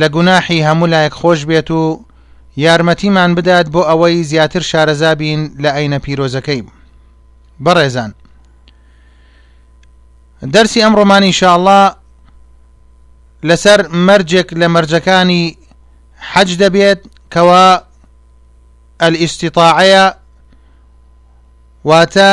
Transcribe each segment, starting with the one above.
لە گوناحی هەموو لایەک خۆش بێت و یارمەتیمان بدات بۆ ئەوەی زیاتر شارەزا بین لە ئەینە پیرۆزەکەی بەڕێزان دەرسی ئەم ڕۆمانی شاءله لەسەر مەرجێک لە مەرجەکانی حەج دەبێت کەوا ئەلیستیتاعەیە واتە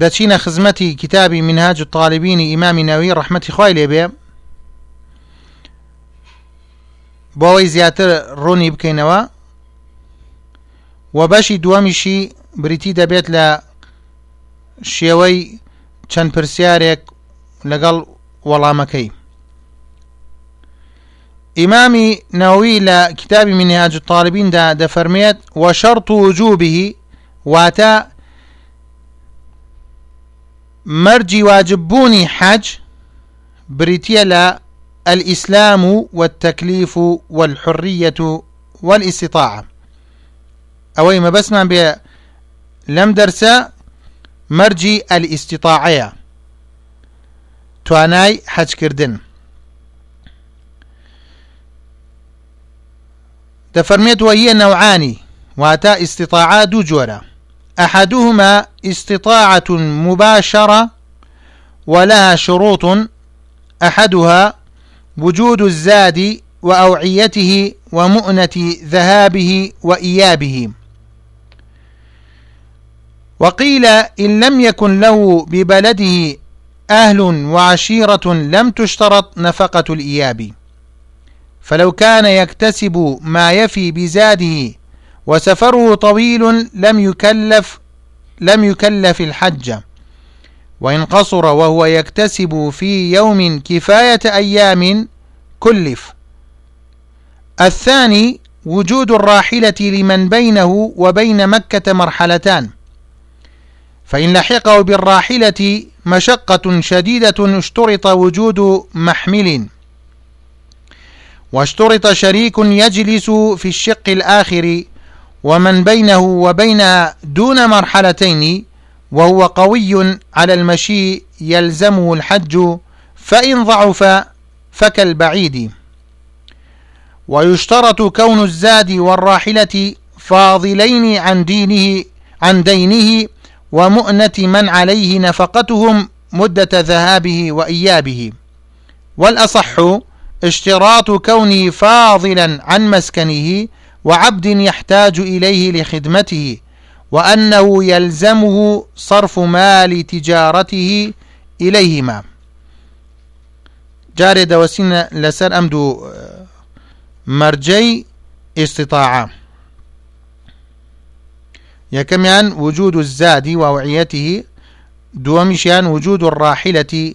دەچینە خزمەتی کتابی منهاج و طالبینی ئیمامی نەوی ڕەحمەتی خوای لێبێ بۆەوەی زیاتر ڕوونی بکەینەوە و بەشی دووەمیشی بریتی دەبێت لە شێوەی چەند پرسیارێک لەگەڵ وەڵامەکەی ئیمامی نەوەوی لە کتابی منیاج و طالبیندا دەفەرمێت وەشەڕ و وجوبیهی واتە مەرجی واجب بوونی حەج بریتە لە الإسلام والتكليف والحرية والاستطاعة ئەوەی مەبەسمان بێ لەم دەرسە مەرجی ئەلیستیتاعەیە توانای حەجکردن تفرميت وهي نوعان واتا ئیسیطاعا دوو جۆرە احدهما استطاعة مباشرة ولها شروط أحدها وجود الزاد وأوعيته ومؤنة ذهابه وإيابه وقيل إن لم يكن له ببلده أهل وعشيرة لم تشترط نفقة الإياب فلو كان يكتسب ما يفي بزاده وسفره طويل لم يكلف لم يكلف الحج وإن قصر وهو يكتسب في يوم كفاية أيام كلف الثاني وجود الراحلة لمن بينه وبين مكة مرحلتان فإن لحقه بالراحلة مشقة شديدة اشترط وجود محمل واشترط شريك يجلس في الشق الآخر ومن بينه وبين دون مرحلتين وهو قوي على المشي يلزمه الحج فإن ضعف فكالبعيد ويشترط كون الزاد والراحلة فاضلين عن دينه عن دينه ومؤنة من عليه نفقتهم مدة ذهابه وإيابه والأصح اشتراط كونه فاضلا عن مسكنه وعبد يحتاج إليه لخدمته وأنه يلزمه صرف مال تجارته إليهما جاري دوسين لسر أمدو آه، مرجي استطاعة يكميان وجود الزاد ووعيته دومشيان وجود الراحلة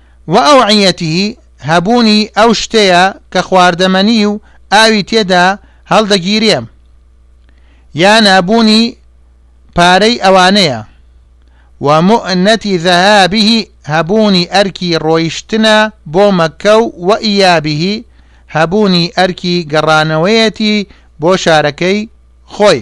و ئەوعیەتیهی هەبوونی ئەو شتەیە کە خواردەمەنی و ئاوی تێدا هەڵدەگیرێ یان هەبوونی پارەی ئەوانەیە و مؤنەتی ذهابیهی هەبوونی ئەرکی ڕۆیشتنە بۆ مەکە و و ئیابیهی هەبوونی ئەرکی گەڕانەوەیەتی بۆ شارەکەی خۆی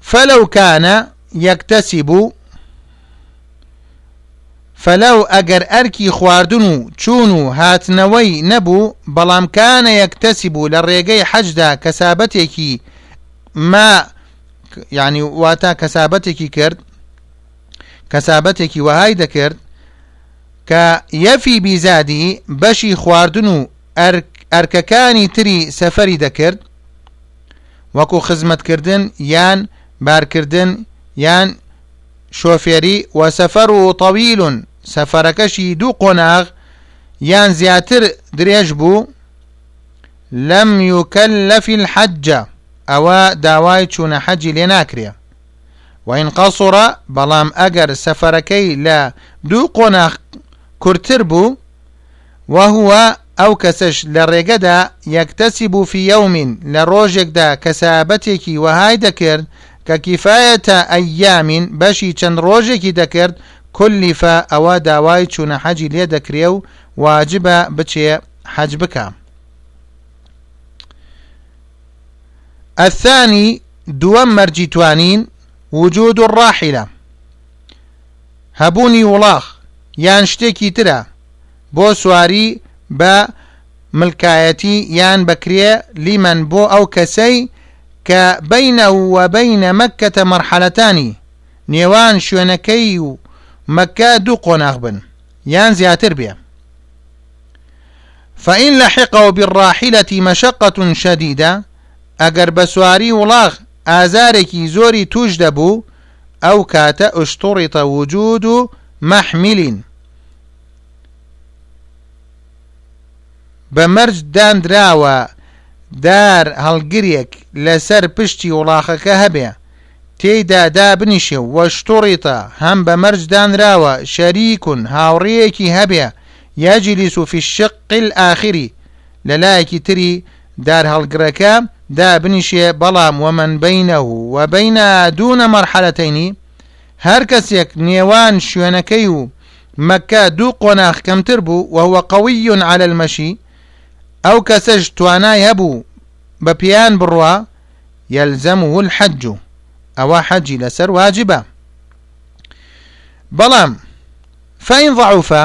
فلو كان يكتسب فلو ئەگەر ئەرکی خواردن و چوون و هاتنەوەی نەبوو بەڵام کانە یەکتەسی بوو لە ڕێگەی حەجدا کەسابەتێکی ما ینی واتا کەسابەتێکی کرد کەسابەتێکی وەهای دەکرد کە یەفی بیزادی بەشی خواردن و ئەرکەکانی تری سەفەری دەکرد وەکو خزمەتکردن یان بارکردن یان شۆفێری و سەفەر و تەویلون سەفەرەکەشی دوو قۆناغ یان زیاتر درێژ بوو لەم یوکەلەفی الحەجە ئەوە داوای چوونە حەجی لێ ناکرێ وین قەسوڕە بەڵام ئەگەر سەفەرەکەی لە دوو قۆناغ کورتتر بوو وهو ئەو کەسەش لە ڕێگەدا یەکتەسیب فی یوم لە ڕۆژێکدا کەسابەتێکی وەهای دەکرد کە کیفایەتە ئەیامین بەشی چەند ڕۆژێکی دەکرد کولیفە ئەوە داوای چوونە حەجی لێ دەکرێ و واجبە بچێ حەج بکە الثاني دووەم مەرجی توانین وجود الراحلە هەبوونی وڵاخ یان شتێکی ترە بۆ سواری بە ملکایەتی یان بەکرێ لیمەن بۆ ئەو کەسەی کە بینە و بینە مەکەتە مەرحەلەتانی نێوان شوێنەکەی و مەکە دوو قۆناغ بن یان زیاتر بێ فإن لحقه بالراحلة مشقة شديدة ئەگەر بە سواری وڵاغ ئازارێکی زۆری توش دەبوو ئەو کاتە اشترط وجود محمل بە مەرج داندراوە دار هەڵگرێک لەسەر پشتی وڵاخەکە هەبێ تێیدا دابنیشێ و وەشتوڕیتە هەم بە مەرج دانراوە شەریکون هاوڕێیەکی هەبێ یاجلیس و فیشقل ئاخری لە لایەکی تری دار هەڵگڕەکە دابنیشێ بەڵام وەمن بینە و وە بینە دوونە مەرحەلەتەینی هەر کەسێک نێوان شوێنەکەی و مەکە دوو قۆناخ کەمتر بوو وهوە قەویون على المەشی ئەو کەسەش توانای هەبوو بە پێیان بڕوا یەلزەم و الحەج ئەوە حەجی لەسەر واجبە بەڵام فەین ضعفە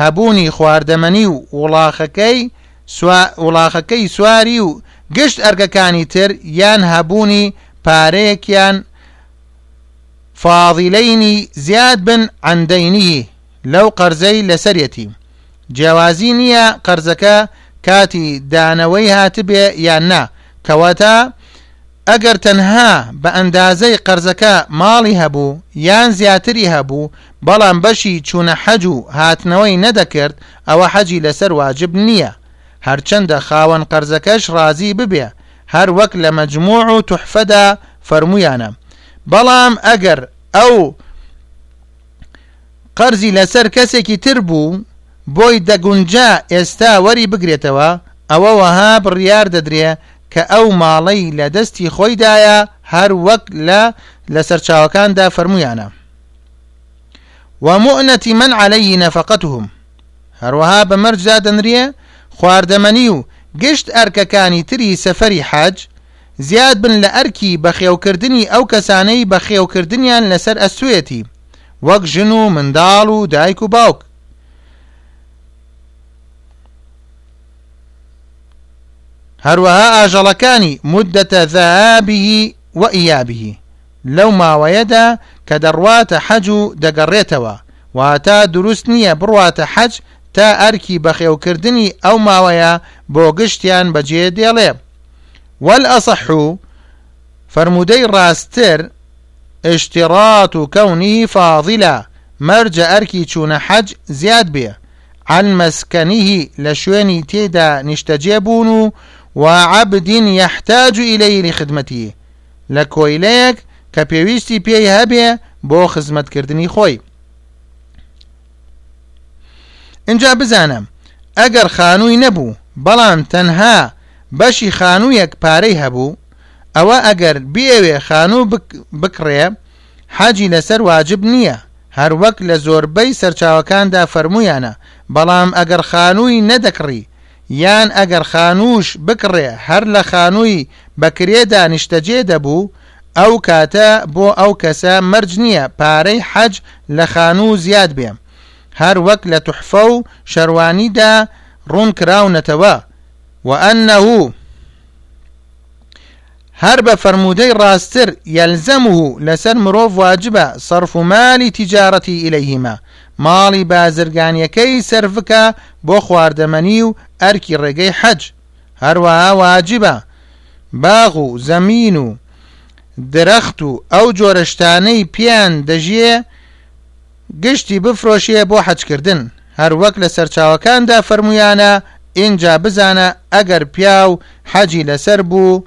هەبوونی خواردەمەنی و وڵاخەکەی سوا وڵاخەکەی سواری و گشت ئەرکەکانی تر یان هەبوونی پارەیەکیان فاضلەینی زیاد بن عندەینی لەو قەرزەی لەسەرەتی جیاوازی نییە قەرزەکە کاتی دانەوەی هاتبێ یان نا کەواتە ئەگەر تەنها بە ئەندازەی قەرزەکە ماڵی هەبوو یان زیاتری هەبوو بەڵام بەشی چوونە حەج و هاتنەوەی نەدەکرد ئەوە حەجی لەسەر واجب نییە هەرچەندە خاوەن قەرزەکەش ڕازی ببێ هەر وەک لە مەجموع و تحفەدا فەرمویانە بەڵام ئەگەر ئەو قەرزی لەسەر کەسێکی تر بوو بۆی دەگونجا ئێستا وەری بگرێتەوە ئەوە وەها بڕیار دەدرێ کە ئەو ماڵەی لە دەستی خۆیدایە هەر وەک لە لە سەرچاوەکاندا فەرمویانە ومؤنەتی من عليهەی نەفقەتهم هەروەها بە مەرجدا دەنرێ خواردەمەنی و گشت ئەرکەکانی تری سەفەری حەج زیاد بن لە ئەرکی بەخێوکردنی ئەو کەسانەی بەخێوکردنیان لەسەر ئەستوێتی وەک ژن و منداڵ و دایک و باوک هەروەها ئاژەڵەکانی مدەتە ذەهابیهی و ئیابیهی لەو ماوەیەدا کە دەڕواتە حەج و دەگەڕێتەوە واتا دروست نییە بڕواتە حەج تا ئەرکی بەخێوکردنی ئەو ماوەیە بۆ گشتیان بەجێ دێڵێ وەل ئەسەح و فەرموودەی ڕاستتر اشتراط و کەونی فاضلە مەرجە ئەرکی چوونە حەج زیاد بێ عن مسکنه لە شوێنی تێدا نیشتەجێ بوون و وعبد یحتاج إليه لخدمته لە کۆیلەیەک کە پێویستی پێی هەبێ بۆ خزمەتکردنی خۆی اینجا بزانم ئەگەر خانووی نەبوو بەڵام تەنها بەشی خانوویەک پارەی هەبوو ئەوە ئەگەر بێوێ خانوو بکڕێ حەجی لەسەر واجب نییە، هەروەک لە زۆربەی سەرچاوەکاندا فەرموویانە، بەڵام ئەگەر خانووی نەدەکڕی، یان ئەگەر خانووش بکڕێ هەر لە خانووی بە کرێدا نیشتەجێ دەبوو، ئەو کاتە بۆ ئەو کەسە مەرج نییە پارەی حەج لە خانوو زیاد بێ، هەروەک لە تحفە و شەروانیدا ڕوون کراونەتەوە، وەئەنەهوو. هەر بە فەرموودەی ڕاستتر، یەلزەمه، لەسەر مرۆڤ واجبە، صرف مال تجارته الیهما، ماڵی بازرگانیەکەی سەرفبکا بۆ خواردەمەنی و ئەرکی ڕێگەی حەج، هەروەها واجبە باغ و زەمین و درەخت و ئەو جۆرە شتانەی پێیان دەژیێ، گشتی بفرۆشێ بۆ حەج کردن هەر وەک لە سەرچاوەکاندا فەرموویانە ئینجا بزانە ئەگەر پیاو حەجی لەسەر بوو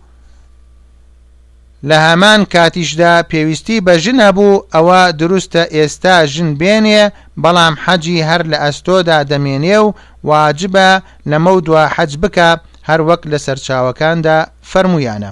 لە هەمان کاتیشدا پێویستی بە ژن هەبوو ئەوە دروستە ئێستا ژن بێنێ بەڵام حەجی هەر لە ئەستۆدا دەمێنێ و واجبە لەمەو دوا حەج بکە هەر وەک لە سەرچاوەکاندا فەرموویانە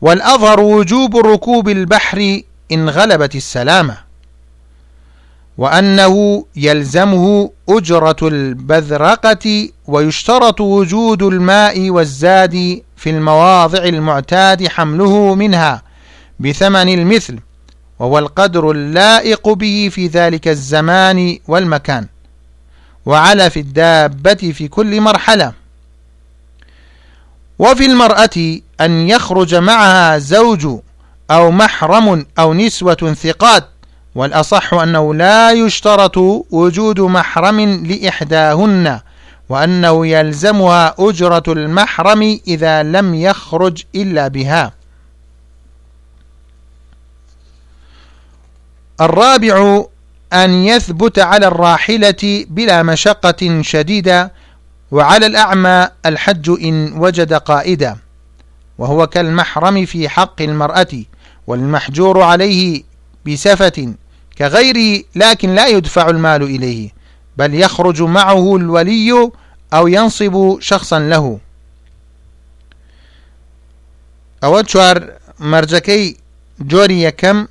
والأظهر وجوب ركوب البحر إن غلبت السلامة وأنه يلزمه أجرة البذرقة ويشترط وجود الماء والزاد في المواضع المعتاد حمله منها بثمن المثل وهو القدر اللائق به في ذلك الزمان والمكان وعلى في الدابة في كل مرحلة وفي المرأة أن يخرج معها زوج أو محرم أو نسوة ثقات والأصح أنه لا يشترط وجود محرم لإحداهن وأنه يلزمها أجرة المحرم إذا لم يخرج إلا بها الرابع أن يثبت على الراحلة بلا مشقة شديدة وعلى الأعمى الحج إن وجد قائدا وهو كالمحرم في حق المرأة والمحجور عليه بسفة كغيره لكن لا يدفع المال إليه بل يخرج معه الولي أو ينصب شخصا له أو چوار مرجكي جوري يكم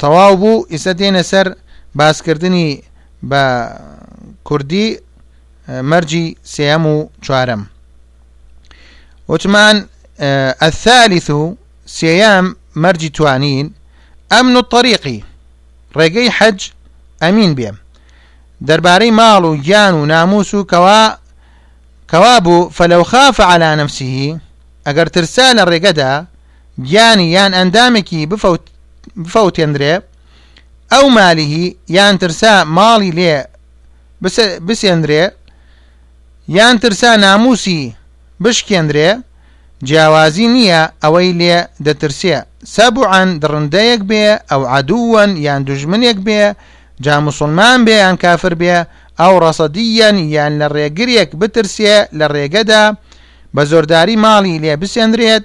تەواو بوو ئیسە دێنە سەر باسکردنی بە کوردی مەرجی سێەم و چوارەم وتمان الثالث سێەم مەرجی توانین ئەمن و طریقی ڕێگەی حەج ئەمین بێم دەربارەی ماڵ و گیان و ناموس و کەوا کەوا بوو فەلەو خافە علانەمسیهی ئەگەر ترسا لە ڕێگەدا گیانی یان ئەندامێکی بفەوت بفەوتێندرێ ئەو مالیهی یان ترسا ماڵی لێ بسێندرێ یان ترسا ناموسی بشکێندرێ جیاوازی نییە ئەوەی لێ دەترسێ سەبعەن دڕندەیەک بێ ئەو عدووەن یان دژمنێک بێ جا مسلمان بێ یان کافر بێ ئەو ڕەسەدیەن یان لە ڕێگرێک بترسێ لە ڕێگەدا بە زۆرداری ماڵی لێ بسێندرێت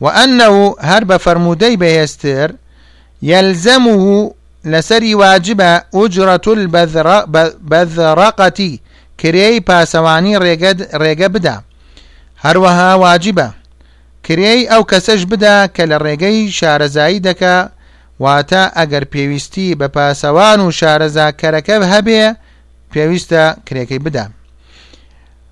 وأنه هەر بە فەرموودەی بەهێزتر يلزمه لەسەری واجبە ئوجرەت بەذڕەقەتی کرێی پاسەوانی ڕێگە بدا هەروەها واجبە کرێی ئەو کەسەش بدا کە لە ڕێگەی شارەزایی دەکا واتە ئەگەر پێویستی بە پاسەوان و شارەزاکەرەکە هەبێ پێویستە کرێکەی بدا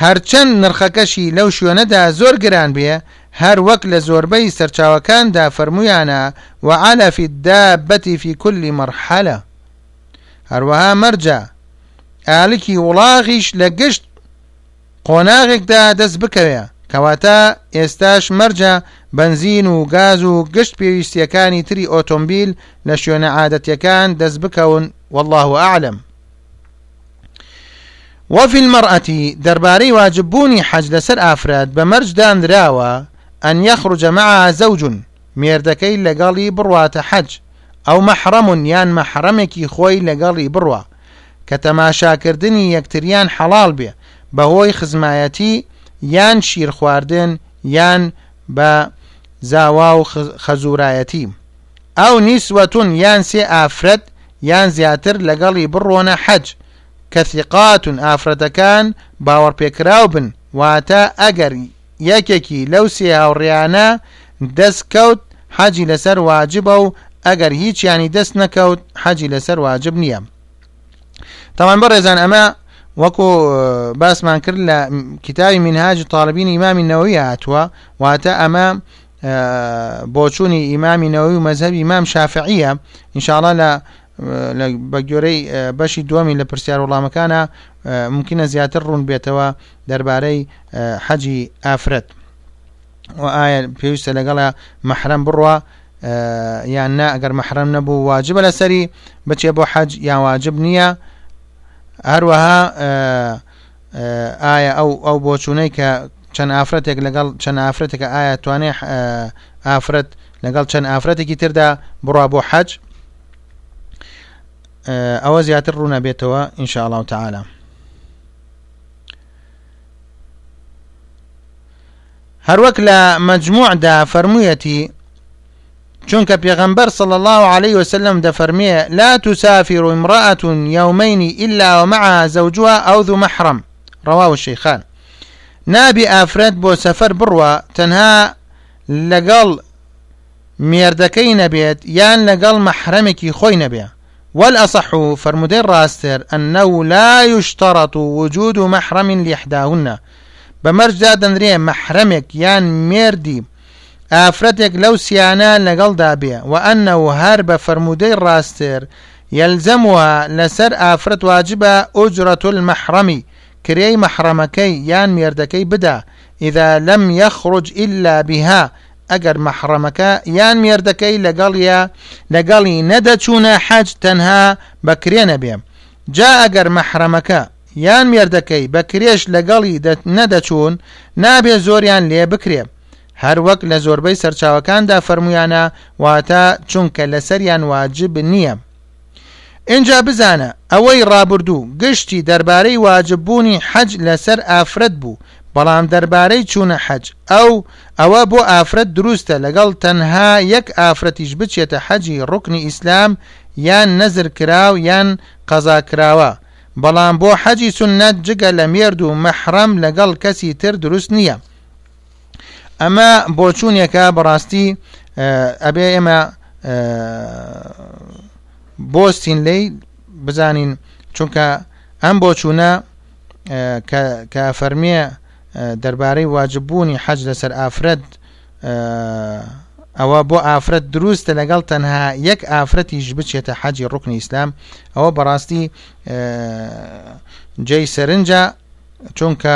هەرچەند نرخەکەشی لەو شوێنەدا زۆر گران بێ، هەر وەک لە زۆربەی سەرچاوەکاندا فەرموویانە، وعلف الدابە فی کل مرحلە، هەروەها مەرجە ئالکی وڵاغیش لە گشت قۆناغێکدا دەست بکەوێ، کەواتە ئێستاش مەرجە بەنزین و گاز و گشت پێویستییەکانی تری ئۆتۆمبیل لە شوێنە عادەتییەکان دەست بکەون، واللە اعلم. وەفی المەرئەتی دەربارەی واجببوونی حەج لەسەر ئافرەت بە مەرج دانراوە ئەن یەخرجە مەعا زەوجون مێردەکەی لەگەڵی بڕواتە حەج ئەو مەحرەمون یان مەحرەمێکی خۆی لەگەڵی بڕوا کە تەماشاکردنی یەکتریان حەڵال بێ بەهۆی خزمایەتی یان شیرخواردن یان بە زاوا و خەزورایەتی ئەو نیسوەتون یان سێ ئافرەت یان زیاتر لەگەڵی بڕۆنە حەج کە ثقاتون ئافرەتەکان باوەڕپێکراو بن واتە ئەگەر یەکێکی لەو سێ هاوڕێیانە دەست کەوت حەجی لەسەر واجبە و ئەگەر هیچیانی دەست نەکەوت حەجی لەسەر واجب نییە تاوان بەڕێزان ئەمە وەکو باسمان کرد لە کتابی منهاج تاالبینی ئیمامی نەوەی هاتووە واتە ئەمە بۆچوونی ئیمامی نەوەوی و مەزهەبی ئیمام شافعیە ئینشاءڵا لە بە گوێرەی بەشی دووەمی لە پرسیار وڵامەکانە ممکنە زیاتر ڕوون بێتەوە دەربارەی حەجی ئافرەت و ئایا پێویستە لەگەڵە مەحرەم بڕە یان نا ئەگەر مەحرەم نەبوو واجبە لەسەری بچێ بۆ حەج یان واجب نییە هەروەها ئایا ئەو ئەو بۆچوونەی کە چەند ئافرەتێک لەگەڵ چەند ئافرەتێکە ئایا توانێ ئافرەت لەگەڵ چەند ئافرەتێکی تردا بڕا بۆ حەج ئەوە زیاتر ڕوونە بێتەوە ئینشاءڵ و تعاالە هەروەک لە مجموعدا فەرموویەتی چونکە پێغەمبەر صلی اللە علیە وسلم دەفەرمێ لا تسافر امرأة یومین الا ومعها زوجها او ذو محرم رواه الشيخان نابی ئافرەت بۆ سەفەر بڕوە تەنها لەگەڵ مێردەکەی نەبێت یان لەگەڵ مەحرەمێکی خۆی نەبێ وەل ئەسەح و فرەرمودەی ڕاستتر ئەنە و لا یشتەڕەت و وجود و مەحرەمین لەحداونە بە مەرجدا دەنرێ مەحرەمێک یان مێردی ئافرەتێک لەو سیانە لەگەڵدا بێ و ئەنە و هەر بە فەرموودەی ڕاستر یەلزەم وە لەسەر ئافرەت واجبە ئۆجرەت المەحڕەمی کرێی مەحڕەمەکەی یان مێردەکەی بدا ئیدا لەم یەخرج ئللا بها ئەگەر مەحڕەمەکە یان مێردەکەی لەگەڵە لەگەڵی نەدەچوونە حەج تەنها بەکرێ نەبێ جا ئەگەر مەحرەمەکە یان مێردەکەی بە کرێش لەگەڵی نەدەچوون نابێ زۆریان لێ بکرێ هەر وەک لە زۆربەی سەرچاوەکاندا فەرمویانە واتە چونکە لەسەریان واجب نییە ئینجا بزانە ئەوەی ڕابردوو گشتی دەربارەی واجببوونی حەج لەسەر ئافرەت بوو بەڵام دەربارەی چوونە حەج ئەو ئەوە بۆ ئافرەت دروستە لەگەڵ تەنها یەک ئافرەتیش بچێتە حەجی ڕکنی ئیسلام یان نەزر کراو یان قەزا کراوە بەڵام بۆ حەجی سوننەت جگە لە مێرد و مەحرەم لەگەڵ کەسی تر دروست نییە ئەمە بۆچوونێکە بەڕاستی ئەبێ ئێمە بۆستین لی بزانین چونکە ئەم بۆچوونە کە فەرمیێ دەربارەی واجببوونی حەج لەسەر ئافرەت ئەوە بۆ ئافرەت دروستە لەگەڵ تەنها یەک ئافرەتیش بچێتە حەجی ڕوکنی ئیسلام ئەوە بەڕاستی جێی سەرنجە چونکە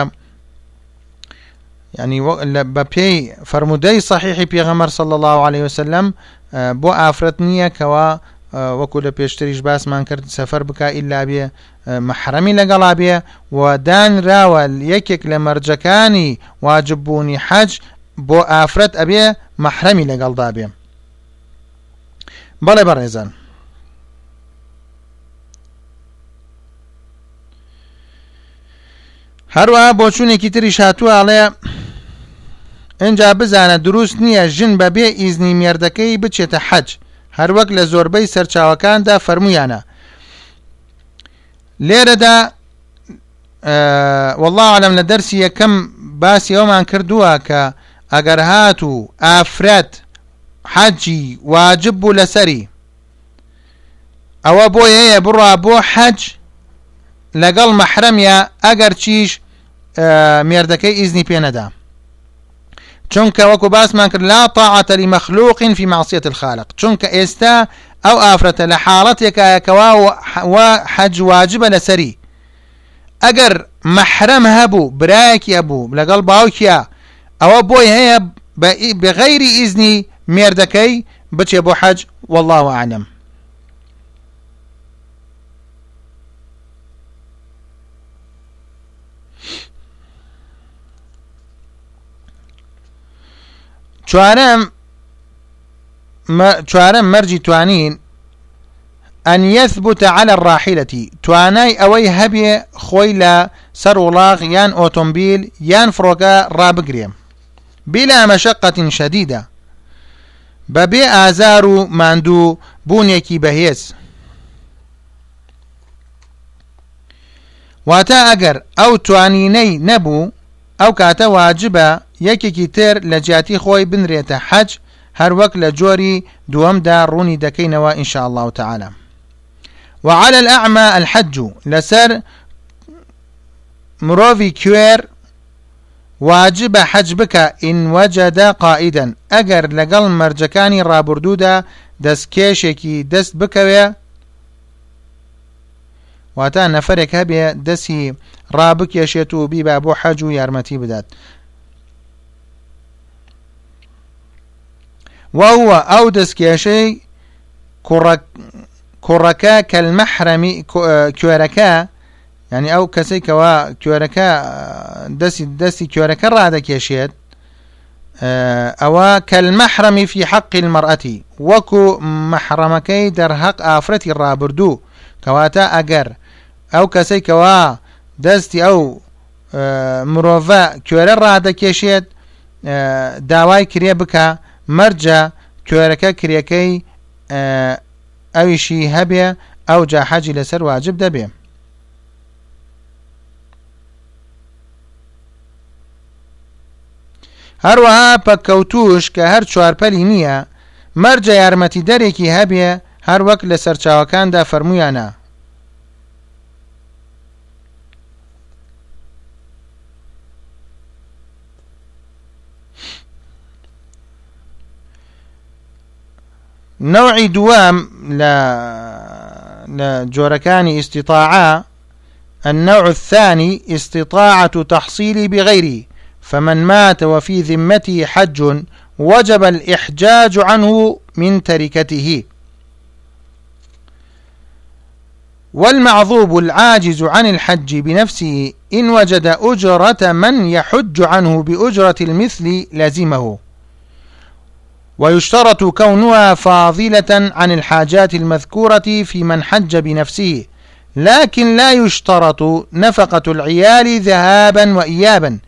ینی بە پێی فرەرمودەی صحیحی پێغەمەر صل الله عليه وسلم بۆ ئافرەت نییە کەەوە وەکو لە پێشتریش باسمان کرد سەفەر بک ئللا بێ مەحرەمی لەگەڵا بێ و دانراوە یەکێک لە مەرجەکانی واجببوونی حەج بۆ ئافرەت ئەبێ مەحرەمی لەگەڵدا بێ بەڵێ بەڕێزان هەروە بۆچوونێکی تری شاتووە ئەڵێ ئەجا بزانە دروست نییە ژن بەبێ ئیزنی مێردەکەی بچێتە حەج هەروەک لە زۆربەی سەرچاوەکاندا فەرمویانە لێرەدا والله عالم لە دەرسی یەکەم باسی ئەومان کردووە کە ئەگەر هات و ئافرەت حەجی واجب بوو لەسەری ئەوە بۆ هەیە بڕا بۆ حەج لەگەڵ مەحرەمیە ئەگەر چیش مێردەکەی ئیزنی پێ نەدا چونکە وەکو باسمان کرد لا طاعة لمخلوق في معصية الخالق چونکە ئێستا ئەو ئافرەتە لە حاڵەتێکایەکەوا و حەج واجبە لەسەری ئەگەر مەحرەم هەبوو برایەکی هەبوو لەگەڵ باوکیا ئەوە بۆی هەیە بەغەیری ئیزنی مێردەکەی بچێ بۆ حەج والله عالم چوارەم چوارەم مەرجی توانین ئەن یثبت على الراحلەتی توانای ئەوەی هەبێ خۆی لە سەر وڵاغ یان ئۆتۆمبیل یان فڕۆکە ڕابگرێم بلا مەشقة شديدة بەبێ ئازار و ماندوو بوونێکی بەهێز واتا ئەگەر ئەو توانینەی نەبوو ئەو کاتە واجبە یەکێکی تر لە جیاتی خۆی بنرێتە حەج هەروەک لە جۆری دووەمدا ڕوونی دەکەینەوە ئینشاء الله تعالی وعلى الأعمى الحج لەسەر مرۆڤی کوێر واجبە حەج بکە ئین وەجەدە قائیدەن ئەگەر لەگەڵ مەرجەکانی ڕابردوودا دەستکێشێکی دەست بکەوێ واتە نەفرێک هەبێ دەسی ڕابکێشێت و بیبا بۆ حەج و یارمەتی بدات وهوە ئەو دەستکێشەی کوڕەکە کەل مەحرەمی کوێرەکە ینی ئەو کەسێکەوە کوێرەکە دەستی دەستی کوێرەکە ڕادەکێشێت ئەوە کەلمەحرەمی فی حەقی المەرئەتی وەکو مەحرەمەکەی دەرهەق ئافرەتی ڕابردوو کەواتە ئەگەر ئەو کەسەی کەوا دەستی ئەو مرۆڤە کوێرە ڕادەکێشێت داوای کرێ بکە مەرجە کوێرەکە کرێکەی ئەویشی هەبێ ئەو جا حەجی لەسەر واجب دەبێ هەروەها پەککەوتوش کە هەر چوارپەلی نییە مەرجە یارمەتی دەرێکی هەبێ هەروەک لە سەرچاوەکاندا فەرمویانە نوع دوام لا جۆرەکانی استطاعا النوع الثاني استطاعة تحصيل بغيره فمن مات وفي ذمته حج وجب الإحجاج عنه من تركته والمعذوب العاجز عن الحج بنفسه إن وجد أجرة من يحج عنه بأجرة المثل لزمه ويشترط كونها فاضلة عن الحاجات المذكورة في من حج بنفسه لكن لا يشترط نفقة العيال ذهابا وإيابا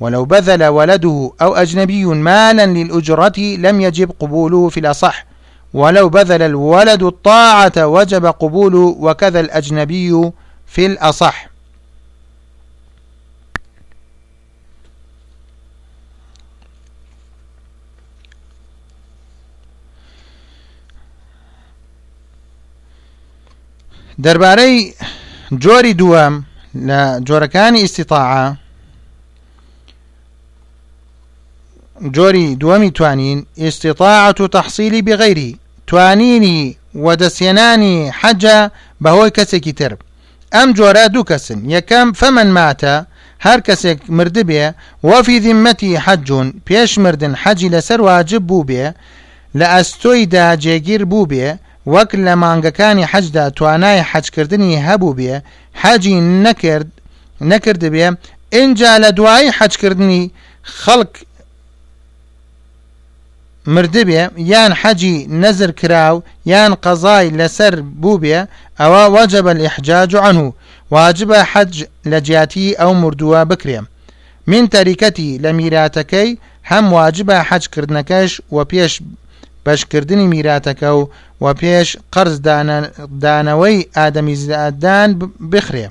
ولو بذل ولده أو أجنبي مالا للأجرة لم يجب قبوله في الأصح ولو بذل الولد الطاعة وجب قبوله وكذا الأجنبي في الأصح دەربارەی جۆری دووەم لە جۆرەکانی ئیسیتاعە جۆری دووەمی توانین ئیسیتاعەت و تەحسیلی بغیری توانینی وەدەستێنانی حەجە بەهۆی کەسێکی تر ئەم جۆرە دوو کەسن یەکەم فەمەن ماتە هەر کەسێک مردبێ وەفی ذمەتی حەجون پێش مردن حەجی لەسەر واجب بوو بێ لە ئەستۆیدا جێگیر بوو بێ وەک لە مانگەکانی حەجدا توانای حەجکردنی هەبوو بێ حەجی نەکرد نەکردبێ ئینجا لە دوایی حەجکردنی خەڵک مردبێ یان حەجی نەزر کراو یان قەزای لەسەر بووبێ ئەوە وەجبە ئیحجاج عنه واجبە حەج لە جیاتی ئەو مردووە بکرێ من تەریکەتی لە میراتەکەی هەم واجبە حەجکردنەکەش و پێش بەشکردنی میراتەکە و و پێش قەرزدانەوەی ئادەمیزادان بخرێ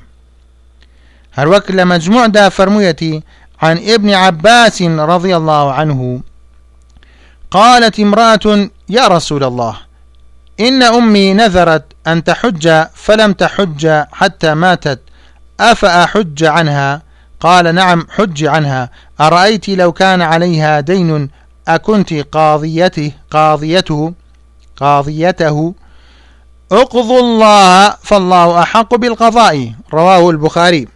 هەروەک لە مجموعدا فەرموویەتی عن ابن عباس رضي الله عنه قالت امرأة يا رسول الله إن أمي نذرت أن تحج فلم تحج حتى ماتت أفأحج عنها قال نعم حج عنها أرأيت لو كان عليها دين أكنت قاضيته قاضيته قاضیته اقض الله فالله احق بالقضاء رواه البخاري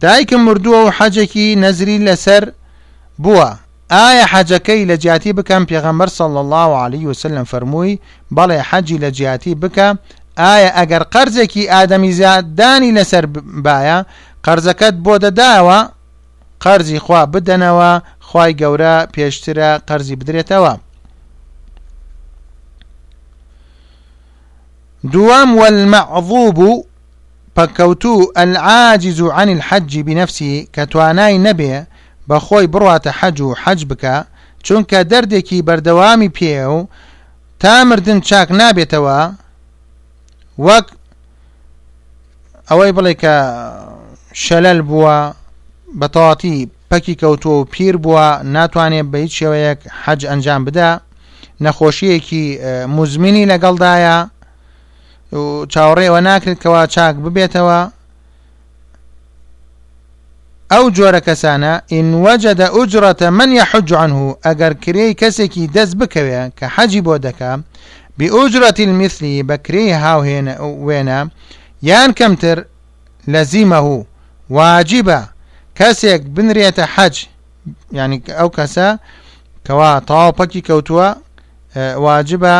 دایکم مردووە و حەجێکی نەزری لەسەر بووە ئایا حەجەکەی لە جیاتی بکەم پێغەمبەر صل الله عليه وسلم فەرمووی بەڵێ حەجی لە جیاتی بکە ئایا ئەگەر قەرزێکی ئادەمی زیاددانی لەسەر باە قەرزەکەت بۆ دەدایەوە قەرزی خوا بدەنەوە خوای گەورە پێشترە قەرزی بدرێتەوە دوام والمعضوب پەکەوتو العاجز عن الحج بنفسه کە توانای نەبێ بەخۆی بڕاتە حەج و حەج بکە چونکە دەردێکی بەردەوامی پێ و تا مردن چاک نابێتەوە وەک ئەوەی بڵێ کە شەلەل بووە بە تەواتی پەکی کەوتووە و پیر بووە ناتوانێت بە هیچ شێوەیەک حەج ئەنجام بدا نەخۆشیەکی مزمینی لەگەڵدایە چاوەڕێەوە ناکرێتەوە چاک ببێتەوە ئەو جۆرە کەسانە ئین وەجەدە ئوجرەتە من یحج عنه ئەگەر کرێی کەسێکی دەست بکەوێ کە حەجی بۆ دەکا بئوجرەتی المثلی بە کرێی هاوهێنە وێنە یان کەمتر لەزیمەه واجبە کەسێک بنرێتە حەج یعنی ئەو کەسە کەوا تەواو پەکی کەوتووە واجبە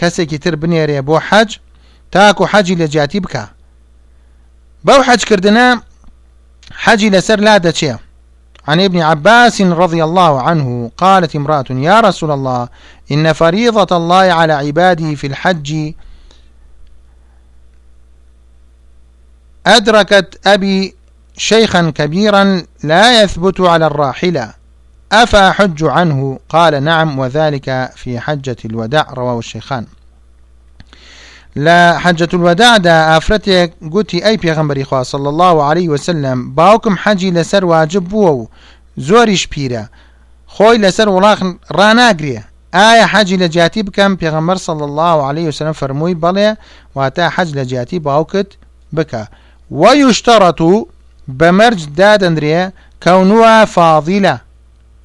کەسێکی تر بنێرێ بۆ حەج تاکو حەجی لە جیاتی بکە بو حج كردنا حجي لسر لا دەچێ عن ابن عباس رضي الله عنه قالت امرأة يا رسول الله إن فريضة الله على عباده في الحج أدركت أبي شيخا كبيرا لا يثبت على الراحلة أفحج عنه قال نعم وذلك في حجة الوداع رواه الشيخان لە حەجەت الوداعدا ئافرەتێک گوتی ئەی پێغەمبەری خوا صلی الله عليه وسلم باوکم حەجی لەسەر واجب بووە و زۆریش پیرە خۆی لەسەر وڵاخ ڕاناگرێ ئایا حەجی لە جیاتی بکەم پێغەمبەر صلی الله عليه وسلم فەرمووی بەڵێ واتە حەج لە جیاتی باوکت بکە وەیشتەڕەت و بەمەرج دادەندرێ کەونوە فاضیلە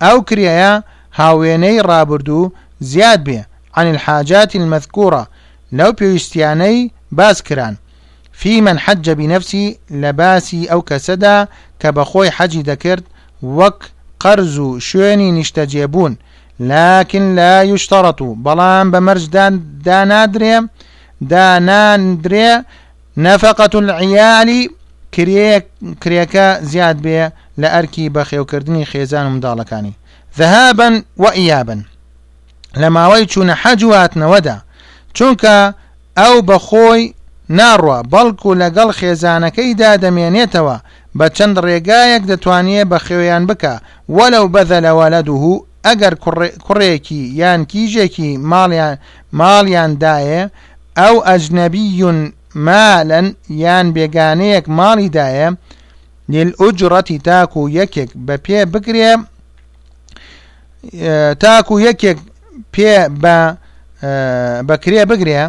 ئەو کرێیە هاوێنەی ڕابردوو زیاد بێ عن الحاجات المذکورە لەو پێویستیانەی باس کران فی من حج بنفسی لە باسی ئەو کەسەدا کە بەخۆی حەجی دەکرد وەک قەرز و شوێنی نیشتەجێبوون لكن لا يشترط بەڵام بە مەرجدان دانادرێ داناندرێ نەفەقەت العیالی کرێکە زیاد بێ لە ئەرکی بەخێوکردنی خێزان و منداڵەکانی ذهابا وئیابا لە ماوەی چوونە حەج و هاتنەوەدا چونکە ئەو بەخۆی ناڕوە بەڵکو لەگەڵ خێزانەکەیدا دەمێنێتەوە بە چەند ڕێگایەک دەتوانێ بە خێویان بکە وەلو بەذەلەوە لە دووهو ئەگەر کوڕێکی یان کیژێکی ماڵیان ماڵیان دایێ ئەو ئەجنەبیون مالەن یان بێگانەیەک ماڵی دایە لیل ئوجڕەتی تاکو یەکێک بە پێ بگرێ تاکو یەکێک پێ بە بەکرێ بگرێ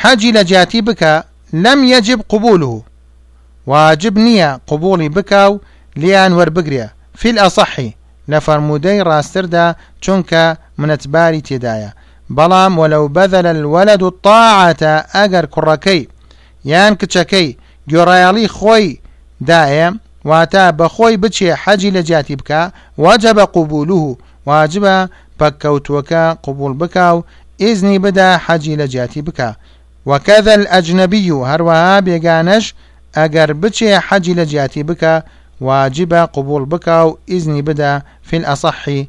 حەجی لە جیاتی بکە لەم یەجب قوبول و واجب نییە قوبوڵی بکا و لیان وەربگرێ فیل ئەسەحی لە فەرموودەی ڕاستتردا چونکە منەتباری تێدایە بەڵام وەلەو بەذل الولد الطاعەتە ئەگەر کوڕەکەی یان کچەکەی گۆڕایەڵی خۆی دایێ واتا بەخۆی بچێ حەجی لە جیاتی بکا وەجەبە قبولوه واجبە پەککەوتووەکە قبول بکا و ئیزنی بدا حەجی لە جیاتی بکا وەکەذە الأجنبی و هەروەها بێگانەش ئەگەر بچێ حەجی لە جیاتی بکا واجبە قبول بکا و ئیزنی بدا فی الأصحی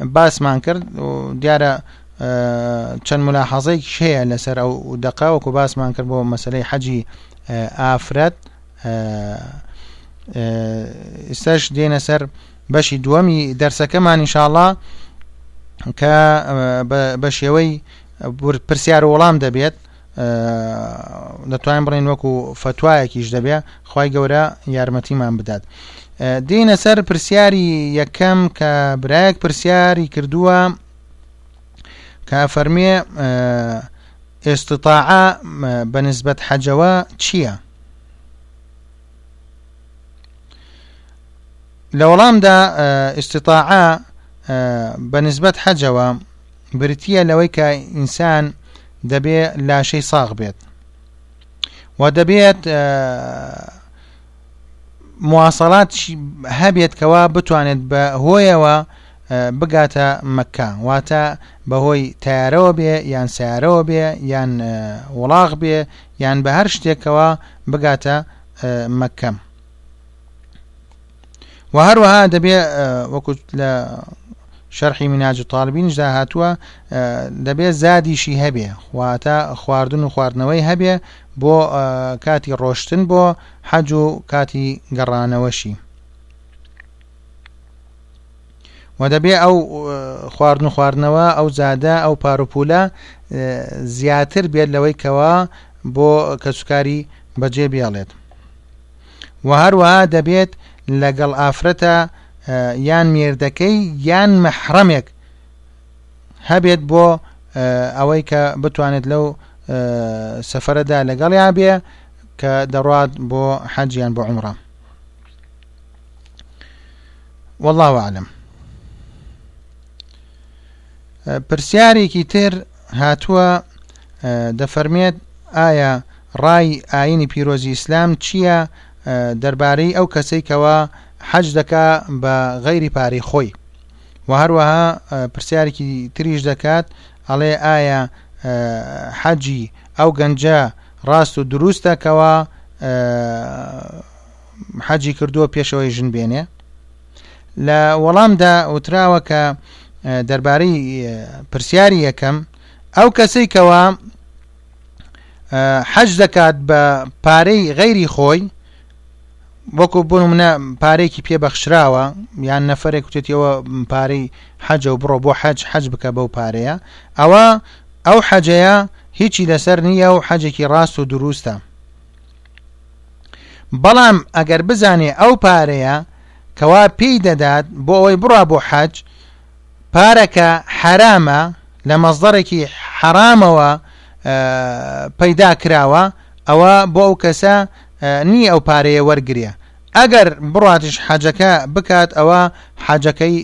باسمان کرد و دیارە چەند ملاحەزەیەکی هەیە لەسەر ئەو دەقە وەکو باسمان کرد بۆ مەسلەی حەجی ئافرەت ئستاش دێنە سەر بەشی دووەمی دەرسەکەمان انشاءله کە بە شێوەی پرسیار وەڵام دەبێت دەتوانین بڕین وەکو فەتوایەکیش دەبێ خی گەورە یارمەتیمان بدات دینە سەر پرسیاری یەکەم کە برایەک پرسیاری کردووە کە فەرمیێ ئێستتاعە بەنسبەت حەجەوە چییە؟ لە وەڵامدا ئیسستاعە بەنسبەت حەجەوە بریتییە لەوەی کە ئینسان دەبێ لاشەی ساغ بێت و دەبێت موواصلات هەبێت کەوا بتوانێت بە هۆیەوە بگاتە مەکە واتە بەهۆی تارەوە بێ یان سارەوە بێ یان وڵاغ بێ یان بە هەر شتێکەوە بگاتە مەکەم و هەروەها دەبێ وەکو لە شەرحی مناج و تاالبینیشدا هاتووە دەبێ زادیشی هەبێ خواتە خواردن و خواردنەوەی هەبێ بۆ کاتی ڕۆشتن بۆ حەج و کاتی گەڕانەوەشی و دەبێ ئەو خواردن و خواردنەوە ئەو زادە ئەو پاروپولە زیاتر بێت لەوەی کەوا بۆ کەسوکاری بەجێ بێڵێت و هەروەها دەبێت لەگەڵ ئافرەتە یان مێردەکەی یان مەحرەمێک هەبێت بۆ ئەوەی کە بتوانێت لەو سەفرەدا لەگەڵیان بێ کە دەڕات بۆ حەجیان بۆ عمرە والله أعلم پرسیارێکی تر هاتووە دەفەرمێت ئایا ڕای ئاینی پیرۆزی ئیسلام چییە دەربارەی ئەو کەسەی کەوا حەج دەکا بە غەیری پارەی خۆی و هەروەها پرسیارێکی تریش دەکات ئەڵێ ئایا حەجی ئەو گەنجە ڕاست و دروستە کەوا حەجی کردووە پێشەوەی ژن بێنێ لە وەڵامدا وتراوە کە دەربارەی پرسیاری یەکەم ئەو کەسەی کەوا حەج دەکات بە پارەی غەیری خۆی وەکو بۆ منە پارێکی پێبەخشراوە یان نەفرێک کوتێتەوە پارەی حەجە و بڕۆ بۆ حەج حەج بکە بەو پارەیە ئەوە ئەو حەجەیە هیچی لەسەر نییە و حەجێکی ڕاست و دروستە بەڵام ئەگەر بزانێ ئەو پارەیە کەوا پێی دەدات بۆ ئەوەی بڕا بۆ حەج پارەکە حرامە لە مەزدەڕێکی حرامەوە پەیدا کراوە ئەوە بۆ ئەو کەسە نی ئەو پارەیە وەرگە ئەگەر بڕاتش حەجەکە بکات ئەوە حەجەکەی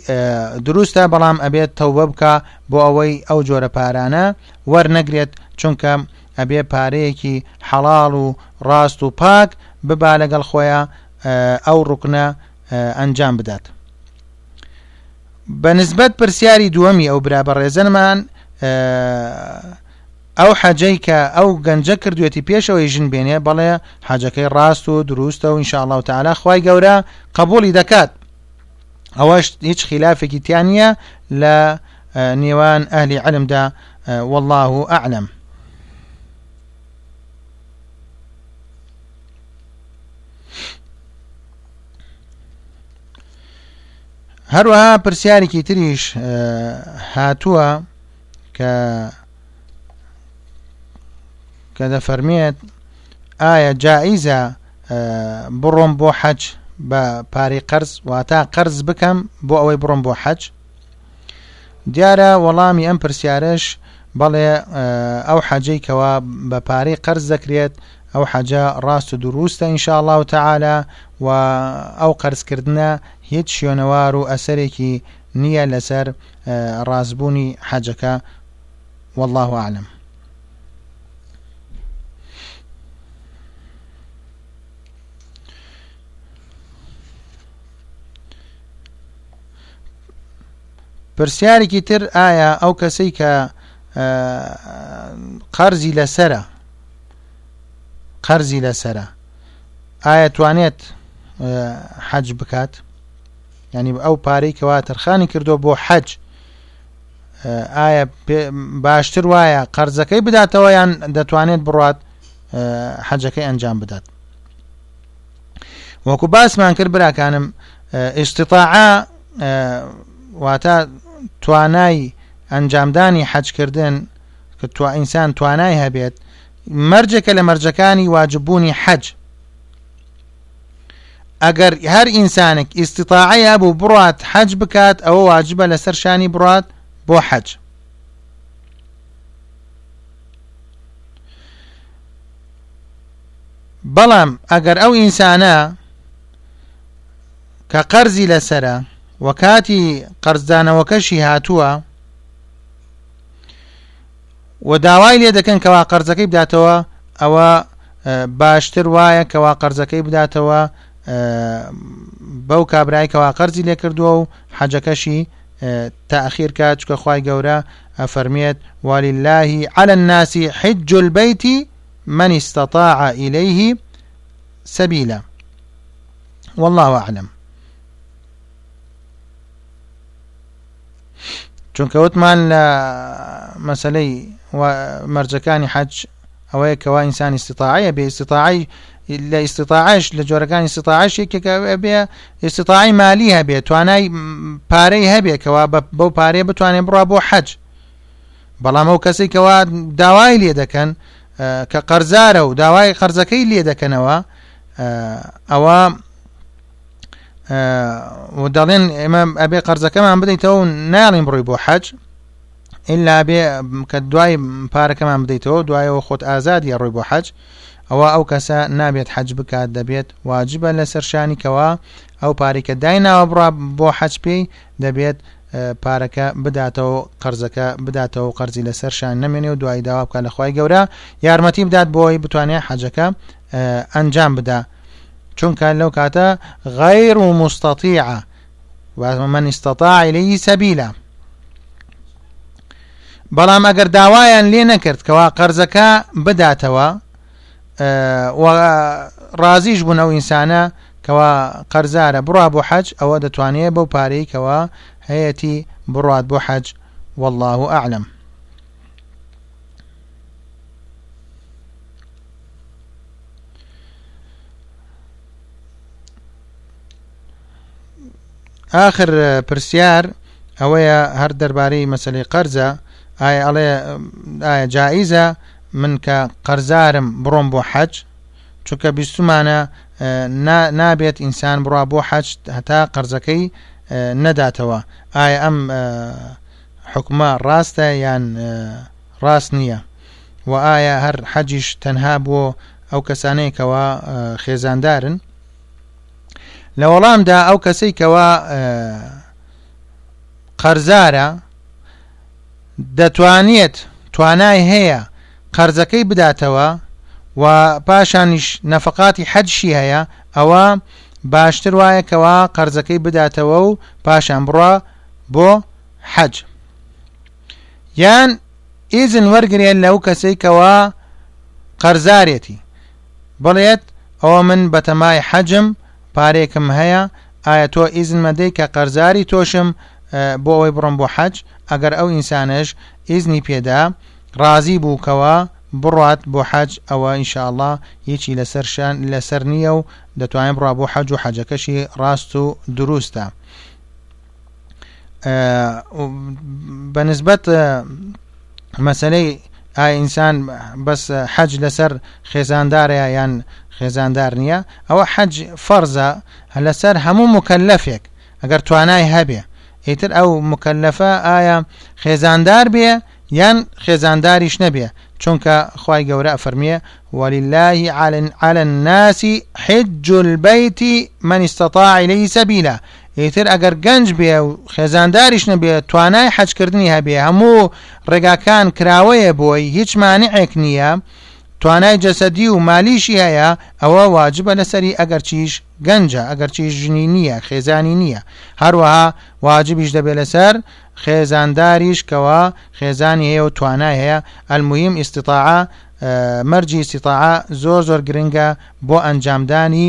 دروستە بەڵام ئەبێت تەوبە بکە بۆ ئەوەی ئەو جۆرە پارانە وەرنەگرێت چونکە ئەبێ پارەیەکی حەڵاڵ و ڕاست و پاک ببا لەگەڵ خۆیان ئەو ڕکنە ئەنجام بدات بە نسبەت پرسیاری دووەمی ئەو برا بەڕێزەرمان ئەو حەجەی کە ئەو گەنجە کردوێتی پێشەوەی ژن بێنێ بەڵێ حەجەکەی ڕاست و دروستە و انشاءله و تعالا خی گەورە قبولی دەکات ئەوەش هیچ خلافێکی تیا نییە لە نێوان ئەهلی علمدا والله ئەعلم هەروەها پرسیارێکی تریش هاتووە کە کە دەفەرمێت ئایا جائیزە بڕۆم بۆ حەج بە پارەی قەرز واتا قەرز بکەم بۆ ئەوەی بڕۆم بۆ حەج دیارە وەڵامی ئەم پرسیارش بەڵێ ئەو حەجەی کەوا بە پارەی قەرز دەکرێت ئەو حەجە ڕاست و دروستە ئینشاءله و تعاالە و ئەو قەرزکردە هیچ شوێنەوار و ئەسەرێکی نیە لەسەر ڕاست بوونی حەجەکە واللە اعلم پرسیارێکی تر ئایا ئەو کەسەی کە قەرزی لەسرە قەرزی لەسرە ئایا توانێت حەج بکات ینی ئەو پارەی کەوا تەرخانی کردو بۆ حەج ئایا باشتر وایە قەرزەکەی بداتەوە یان دەتوانێت بڕات حەجەکەی ئەنجام بدات وەکو باسمان کرد براکانم ئیسستاعا واتە توانای ئەنجامدانی حەجکردن کە تو ئینسان توانای هەبێت مەرجێکە لە مەرجەکانی واجببوونی حەج ئەگەر هەر ئینسانێک ئیسیتاعی هەبوو بڕات حەج بکات ئەوە واجبە لەسەر شانی بڕات بۆ حەج بەڵام ئەگەر ئەو ئینسانە کە قەرزی لەسرە و کاتی قەرزدانەوەکەشی هاتووە و داوای لێ دەکەن کەوا قەرزەکەی بداتەوە ئەوە باشتر وایە کەوا قەرزەکەی بداتەوە بەو کابرای کەوا قەرزی لێ کردووە و حەجەکەشی تاخیر کا چکە خی گەورە ئەفەرمێت والی اللهی على الناسی حج البيت من استطاع إليه سبيلا والله أعلم چونکە وتمان لە مەسلەی مەرجەکانی حەج ئەوەیە کەوا ئینسان استطاعەیە بێ استطاعی لە استطاعش لە جۆرەکان استطاعش یەکێکە بێ استطاعی مالی هەبێ توانای پارەی هەبێ کەوا بەو پارەیە بتوانێت بڕا بۆ حەج بەڵام ئەو کەسی کەوا داوای لێ دەکەن کە قەرزارە و داوای قەرزەکەی لێ دەکەنەوە ئەوە و دەڵێن ئێمە ئەبێ قەرزەکەمان بدەیتەوە و ناڵین بڕۆی بۆ حەج ئللا بێ کە دوای پارەکەمان بدەیتەوە دوایەوە خۆت ئازاد یا ڕۆی بۆ حەج ئەوە ئەو کەسە نابێت حەج بکات دەبێت واجبە لە سەرشانی کەوا ئەو پارێکە دایناوە بڕا بۆ حەج پێی دەبێت پارەکە بداتەوە قەرزەکە بداتەوە قەرزی لە سەرشان نەمێنێ و دوای داوا بکە لەخوای گەورە یارمەتی بدات بۆی بتوانێت حەجەکە ئەنجام بدا چونکە لەو کاتە غیر و مستطیعە و من استطاع الیه سبیلا بەڵام ئەگەر داوایان لێ نەکرد کەوا قەرزەکە بداتەوە ڕازیش بوون ئەو ئینسانە کەوا قەرزارە بڕا بۆ حەج ئەوە دەتوانێت بەو پارەی کەوا هەیەتی بڕات بۆ حەج والله ئەعلم ئاخر پرسیار ئەوەیە هەر دەربارەی مەسلەی قەرزە ئایا ئەڵێ ئایا جائیزە من کە قەرزارم بڕۆم بۆ حەج چونکە بیستمانە نابێت ئینسان بڕا بۆ حەج هەتا قەرزەکەی نەداتەوە ئایا ئەم حکومە ڕاستە یان ڕاست نییە و ئایا هەر حەجیش تەنها بۆ ئەو کەسانەیە کەوا خێزاندارن لە وەڵامدا ئەو کەسەی کەوا قەرزارە دەتوانێت توانای هەیە قەرزەکەی بداتەوە و پاشانیش نەفقاتی حەجشی هەیە ئەوە باشتر وایە کەوا قەرزەکەی بداتەوە و پاشان بڕە بۆ حەج یان ئیزن وەرگێ لەو کەسەی کەوا قەرزارێتی بڵێت ئەوە من بەتەمای حەجم پارێکم هەیە ئایا تۆ ئیزنمەدەی کە قەرزاری تۆشم بۆ ئەوەی بڕم بۆ حەج ئەگەر ئەو ئینسانش ئیزنی پێدا ڕازی بووکەوە بڕات بۆ حەج ئەوە ئینشاءله هیچی لەسەر شان لەسەر نییە و دەتوانین بڕا بۆ حەج و حەجەکەشی ڕاست و دروستە. بە نسبەت مەسلەی ئای ئینسان بەس حەج لەسەر خێزاندارەیە یان خێزاندار نییە ئەوە حەج فەرزە لەسەر هەموو مکەلەفێک ئەگەر توانای هەبێ ئیتر ئەو مکەلەفە ئایا خێزاندار بێ یان خێزانداریش نەبێ چونکە خی گەورە فەرمیێ وەلیلهی عالن عالە ناسی حج البەیتی من استطاع لەی سەبیلە ئیتر ئەگەر گەنج بێ و خێزانداریش نەبێ توانای حەجکردنی هەبێ هەموو ڕێگاکان کراوەیە بۆی هیچ مانعێک نییە توانای جەسەدی و مالیشی هەیە ئەوە واجبە لەسەری ئەگەرچیش گەنجە ئەگەرچیش ژنی نییە خێزانی نییە هەروەها واجبیش دەبێت لەسەر خێزانداریش کەەوە خێزانی هەیە و توانای هەیە ئەلمویم ئیسستاعە مەرجی سیتاعە زۆر زۆر گرنگە بۆ ئەنجامدانی